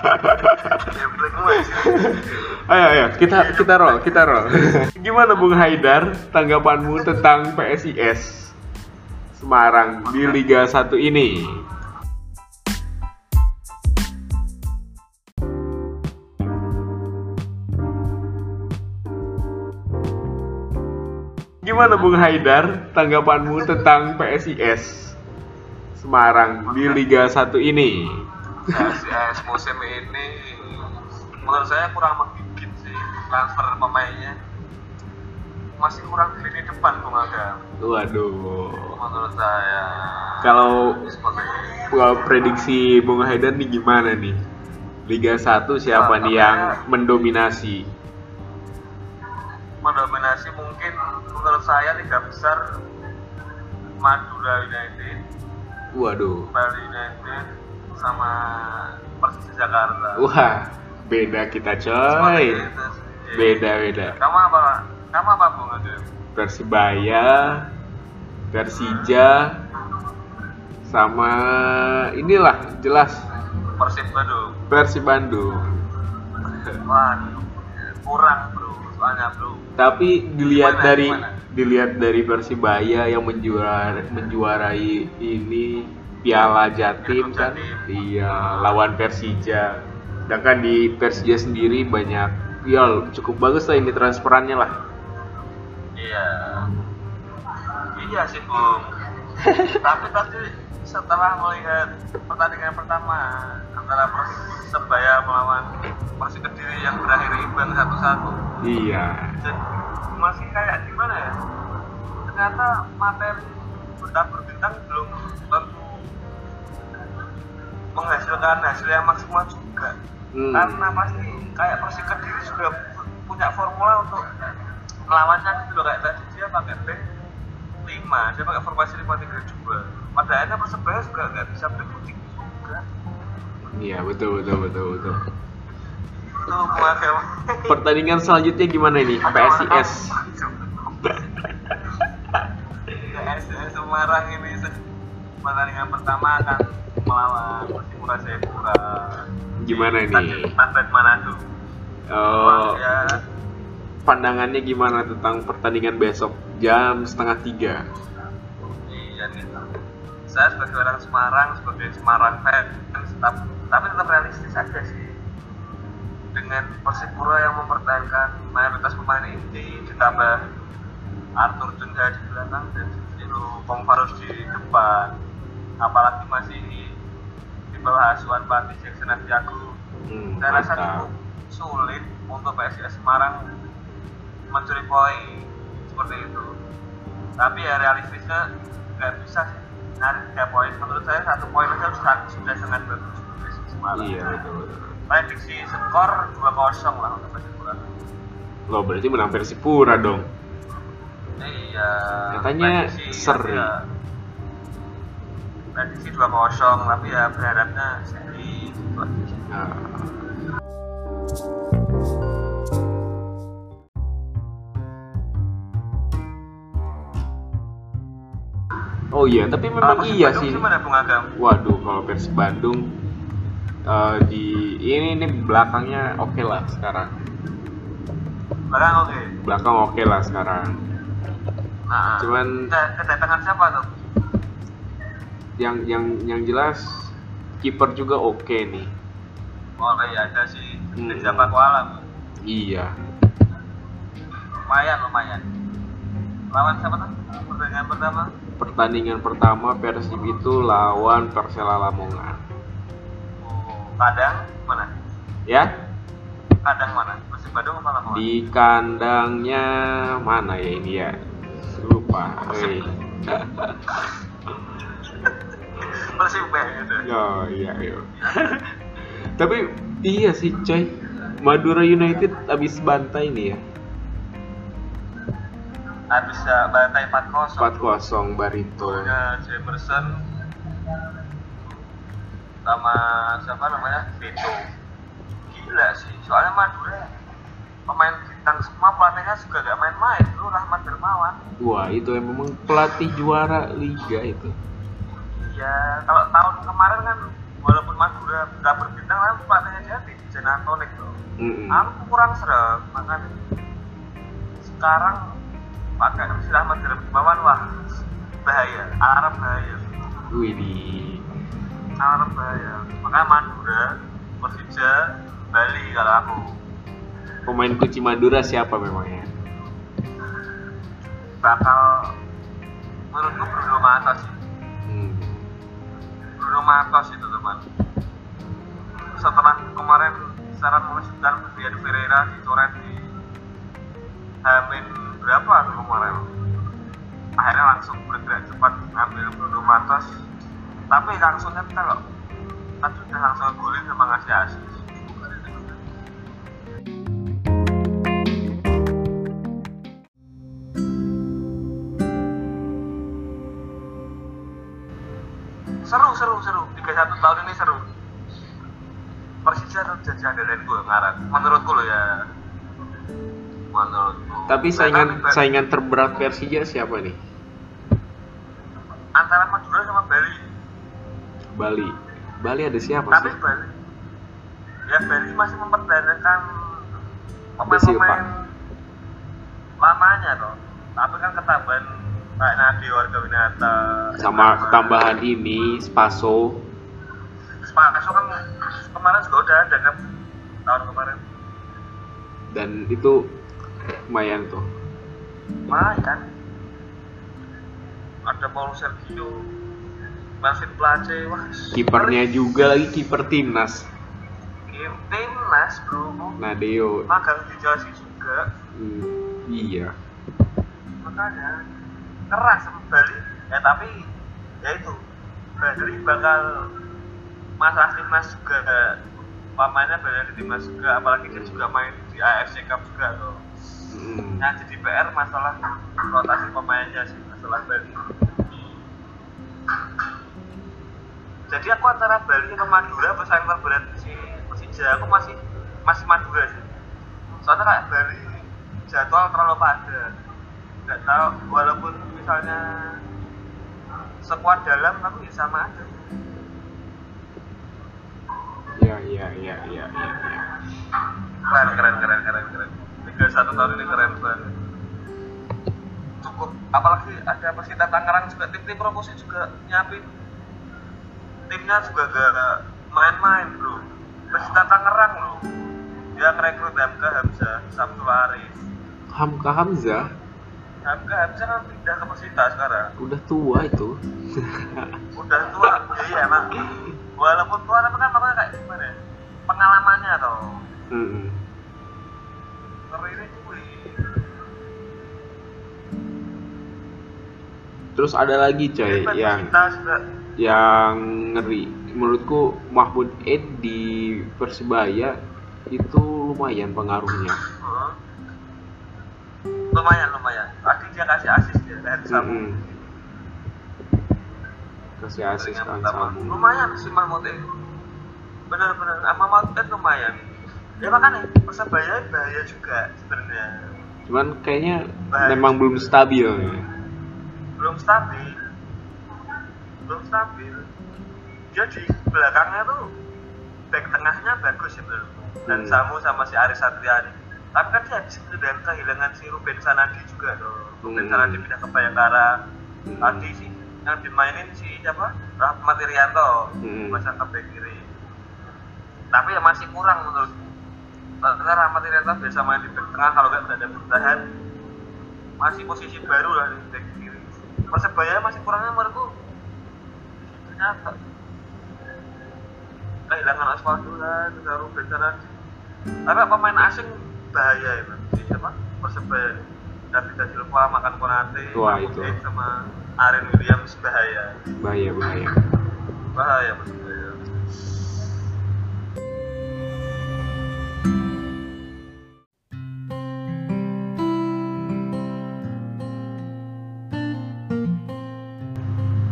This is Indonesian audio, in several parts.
Ayo, ayo, kita kita roll, kita roll. Gimana Bung Haidar tanggapanmu tentang PSIS Semarang di Liga 1 ini? Gimana Bung Haidar tanggapanmu tentang PSIS Semarang di Liga 1 ini? PSIS musim ini menurut saya kurang menggigit sih transfer pemainnya masih kurang di lini depan Bung Aga Waduh. menurut saya Kalau. Kalau prediksi Bung Haidar nih gimana nih? Liga 1 siapa Nah, nih yang mendominasi? mendominasi mungkin menurut saya liga besar Madura United, Waduh. Bali United, sama Persija Jakarta. Wah, beda kita coy. Beda beda. Kamu apa? Kamu apa Bung Ade? Persibaya, Persija, sama inilah jelas Persib Bandung. Persib Bandung. Waduh, kurang bro, soalnya bro. Tapi dilihat Gimana, dari gimana? dilihat dari Persibaya yang menjuara, menjuarai ini Piala Jatim kan, iya lawan Persija. Sedangkan di Persija sendiri banyak, ya cukup bagus lah ini transferannya lah. Iya. Iya sih Bung. Tapi tadi setelah melihat pertandingan pertama antara Persebaya melawan Persik Kediri yang berakhir imbang satu-satu, Iya. jadi masih kayak gimana ya? Ternyata materi benda berbintang belum tentu menghasilkan hasil yang maksimal juga. Hmm. Karena pasti kayak Persik Kediri juga punya formula untuk melawannya gitu loh kayak tadi dia pakai back 5 dia pakai formasi 5 3 2 pada akhirnya persebaya juga nggak bisa berkutik juga Iya betul betul betul betul. Muagam Pertandingan selanjutnya gimana ini? PSIS. PSIS Semarang ini pertandingan pertama akan melawan Persipura Jayapura Gimana nih? Tanbat Manado. Oh, ya. Pandangannya gimana tentang pertandingan besok? Jam setengah tiga? iya nih saya sebagai orang Semarang sebagai Semarang fans tetap tapi tetap realistis aja sih. Dengan Persipura yang mempertahankan mayoritas pemain inti ditambah Arthur Junda di belakang dan Susilo Pongfarus di depan. Apalagi masih di bawah asuhan pelatih Jackson Abiago Hmm, saya rasa cukup sulit untuk PSIS Semarang mencuri poin seperti itu. Tapi ya realistisnya nggak bisa sih. Narik tiga poin. Menurut saya satu poin aja sudah, sudah sangat bagus untuk PSIS Semarang. Iya betul prediksi skor 2-0 lah untuk Persipura Loh berarti menang Persipura dong. iya Katanya seri. ya, prediksi 2-0 tapi ya berharapnya seri. Nah, Oh iya, tapi memang Persib iya Bandung sih. gimana Bung Agam? Waduh, kalau Persib Bandung eh, di ini ini belakangnya oke lah sekarang. Belakang oke Belakang oke lah sekarang. nah, Cuman- kedatangan siapa tuh? Yang yang yang jelas kiper juga oke nih. Oh iya ada si Hmm. Reza Pakualam Iya. lumayan lumayan lawan siapa tuh pertandingan pertama Pertandingan pertama Persib itu lawan Persela Lamongan. oh, kadang mana Ya, kadang mana Persib Bandung apa Lamongan di kandangnya mana ya ini ya? Lupa. Persib B gitu Oh iya iya. Tapi iya sih coy. Madura United habis bantai nih ya. habis ya bantai 4-0 4-0 Barito. golnya Jamerson sama siapa namanya Beto gila sih soalnya Madura pemain bintang semua pelatihnya juga gak main-main lu Rahmat Dermawan Wah, itu yang memang pelatih juara liga itu. Iya, kalau tahun kemarin kan walaupun Madura nggak berbintang tapi pelatihnya jadi Jan Antonik loh Mm-mm. aku kurang serem makanya sekarang pakai si Ahmad Darmawan wah bahaya alarm bahaya Widih. alarm bahaya makanya Madura Persija Bali kalau aku Pemain kunci Madura siapa memangnya? bakal menurutku Bruno Matos sih Hmm. Bruno Matos itu teman. Setelah kemarin secara mengejutkan Brian Ferreira dicoret di Hamin berapa tuh kemarin? Akhirnya langsung bergerak cepat ngambil Bruno Matos tapi langsung nyetel kan sudah langsung golin sama ngasih asis seru seru seru. 31 tahun ini seru. Persija tuh jadi andalan gue ngarang menurutku lo ya. Menurutku. Tapi saingan tapi- saingan terberat Persija siapa nih? antara Madura sama Bali. Bali. Bali ada siapa tapi sih? Bali. Ya Bali masih mempertahankan pemain-pemain lamanya toh. Tapi kan ketambahan kayak Nadi Warga Winata Sama ketambahan ini Spaso. Spaso kan kemarin juga udah ada kan tahun kemarin dan itu lumayan tuh. lumayan ada Paul Sergio Marvin Place wah Kipernya juga lagi kiper timnas. Timnas bro Nadeo. magang di Chelsea juga Hmm, iya. makanya keras sama Bali. Ya tapi ya itu. Bali bakal masalah timnas juga pemainnya banyak di timnas juga apalagi dia juga main di AFC Cup juga tuh Hmm. yang jadi PR masalah rotasi pemainnya sih masalah Bali. Jadi aku antara Bali sama Madura pesaing terberat si Persija aku masih masih Madura sih. Soalnya kayak Bali jadwal terlalu padat. Nggak tahu walaupun misalnya sekuat dalam tapi ya sama aja. Iya, iya, iya, iya, iya. iya. keren keren keren keren keren. Tiga satu tahun ini keren banget. Cukup. Apalagi ada Persita Tangerang juga tim-tim promosi juga nyiapin. Timnya juga gak main-main bro. Persita Tangerang loh dia ngerekrut Hamka Hamzah Samsul Aris Hamka Hamzah Hamka Hamzah kan pindah ke Persita sekarang udah tua itu. udah tua ya iya emang walaupun tua tapi kan makanya kayak gimana ya pengalamannya Hmm. ngeri ini cuy Terus ada lagi coy Hebat yang juga yang ngeri. Menurutku Mahmud Ed di Persebaya itu lumayan pengaruhnya. Lumayan lumayan tadi dia kasih asis dia dari Samu Mm-mm. Kasih asis kan. Samu. lumayan si Mahmud itu bener-bener ah, Mahmud itu lumayan ya makanya persebaya bahaya juga sebenarnya Cuman kayaknya Baik. memang belum stabil. ya. belum stabil belum stabil dia di belakangnya tuh back tengahnya bagus sih bener dan Hmm. Samu sama si Aris Satriani tapi kan dia habis itu dan kehilangan si Ruben Sanadi juga tuh. Ruben Hmm. Sanadi pindah ke Bayangkara. Hmm. tadi sih yang dimainin si siapa? Rahmat Irianto. Hmm. pasang ke back kiri. Tapi ya masih kurang menurutku karena Rahmat Irianto biasa main di back tengah kalau nggak berada bertahan masih posisi baru lah di back kiri. Persebaya masih kurangnya menurutku. Ternyata kehilangan Osvaldo lah Ruben Sanadi. Tapi pemain asing bahaya ya Bang. si siapa persebaya David da Silva makan Konate Wah, itu. Sama Aaron Williams bahaya Bahaya bahaya. bahaya persebaya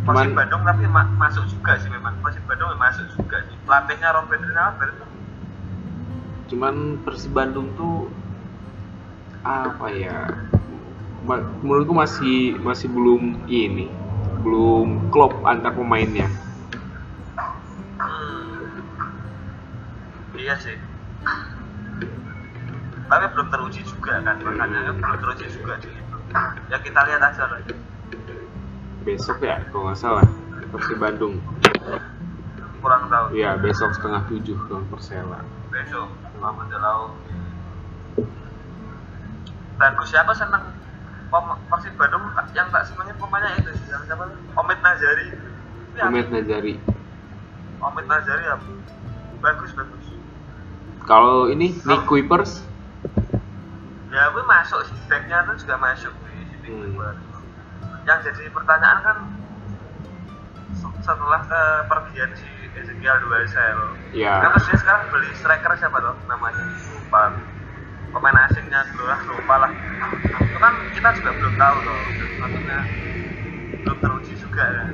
Persib Bandung tapi ma- masuk juga sih memang Persib Bandung masuk juga sih pelatihnya Robert Rinaldo Cuman Persib Bandung tuh apa ya? Menurutku masih masih belum ini, belum klop antar pemainnya. hmm. iya sih tapi belum teruji juga kan makanya belum teruji juga itu ya kita lihat aja lah besok ya kalau nggak salah Persib Bandung kurang tahu. Iya besok setengah tujuh lawan Persela. Besok Muhammad Lau bagus siapa seneng? Persib Bandung yang tak semuanya pemainnya itu sih yang siapa? Omid Nazari Ya, Ahmed Nazari Omid Nazari ya. Bagus bagus. Kalau ini Nick Kuipers? Ya gue masuk sih backnya tuh juga masuk di sini. Hmm. yang jadi pertanyaan kan se- setelah kepergian si Ezekiel Duasel ya kan terus dia sekarang beli striker siapa tuh? Namanya lupa. Pemain asingnya dulu lah lupa lah. Itu kan kita juga belum tahu loh maksudnya belum teruji juga ya.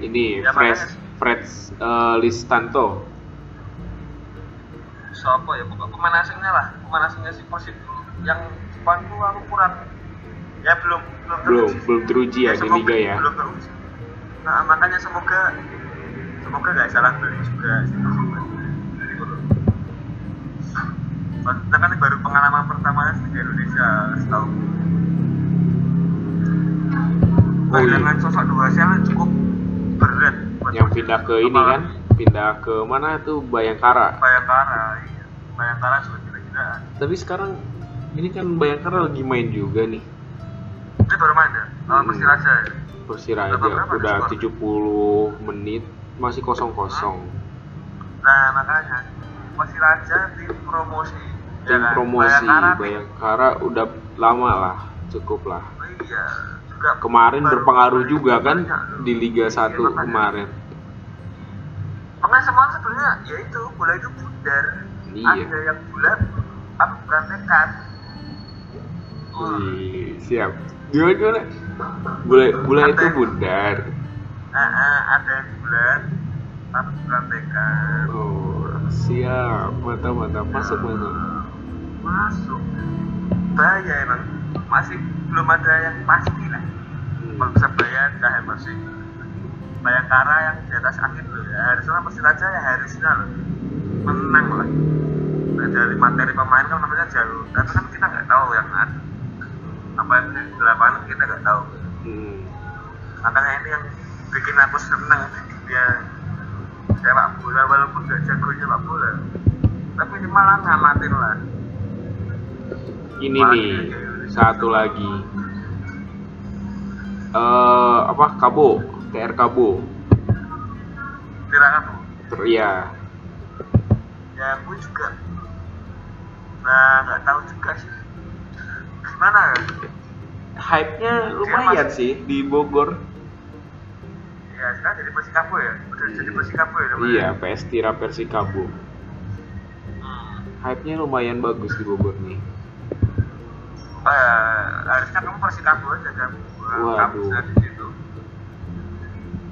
Ini Ya, Fred Fred eh, Listanto. Siapa ya? Pokok pemain asingnya lah. Pemain asingnya si Persib yang Jepang tuh aku kurang. Ya belum belum belum teruji. belum teruji ya di semoga- liga ya. belum teruji. Nah makanya semoga semoga gak salah beli juga. Gitu loh Soalnya kan baru pengalaman pertamanya di Indonesia setahu Oh, iya. kehilangan sosok dua sel cukup berat yang pindah ke ini kan? Pindah ke mana tuh Bayangkara? Bayangkara iya. Bayangkara sudah gila-gilaan tapi sekarang ini kan Bayangkara lagi main juga nih. Ini baru main ya? Hmm. Persiraja ya? Persiraja udah skor? 70 menit masih kosong kosong Nah makanya Persiraja tim promosi. Tim kan? promosi Bayangkara udah lama lah cukup lah. Oh, iya juga kemarin baru- berpengaruh juga kan banyak. di Liga 1 Iya, makanya. kemarin. Pemain semua sebenarnya ya itu bola itu pudar. Iya. ada yang bulat apa bukan nekat. Siap. Gimana gimana? Bule bule itu bundar ah, ada yang bulat tapi nekat oh siap. Mantap mantap. Masuk masuk masuk. Bahaya emang. Masih belum ada yang pasti lah. Hmm. Persebaya dah masih Bayangkara yang di atas angin loh ya. Harusnya Persiraja ya harusnya loh. Menang lah. Nah, dari materi pemain kan namanya jauh. Tapi kan kita nggak tahu yang ada. Apa yang di lapangan kita nggak tahu. Hmm. makanya ini yang bikin aku seneng. Di dunia sepak bola walaupun gak jago sepak bola. Tapi malah ngamatin lah. Ini nih satu lagi. Eh apa Kabo? TR Kabo. Tirakan tuh Ter- iya. Ya aku juga. Nah nggak tahu juga sih. Gimana ya? Hype-nya lumayan sih di Bogor ya sekarang jadi Persikabo ya? Udah jadi Persikabo ya namanya? Iya PS Tira Persikabo. Hmm. hype-nya lumayan bagus di Bogor nih. Eh, harusnya kamu Persikabo aja kan sudah di situ.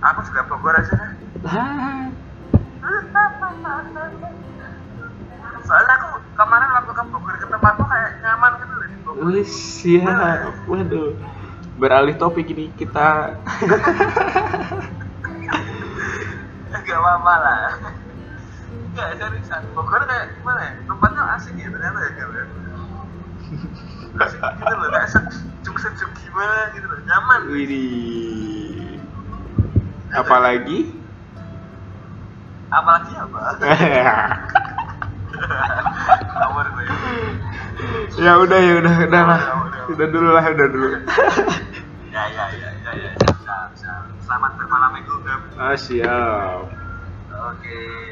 Aku juga Bogor aja kan soalnya aku kemarin waktu ke Bogor ke tempatku kayak nyaman gitu loh di Bogor. Wih, siap. Waduh. Beralih topik ini kita nggak apa-apa lah nggak seriusan Bogor kayak gimana ya? Tempatnya asik ya ternyata ya kan asik gitu loh kayak sejuk-sejuk gimana gitu loh nyaman. Widih. Apalagi? Apalagi apa? Gue ya. Udah ya udah udah lah. Udah dulu lah udah dulu. Ya ya ya ya ya. Siap selamat bermalam minggu Gem. Ah siap Thank you.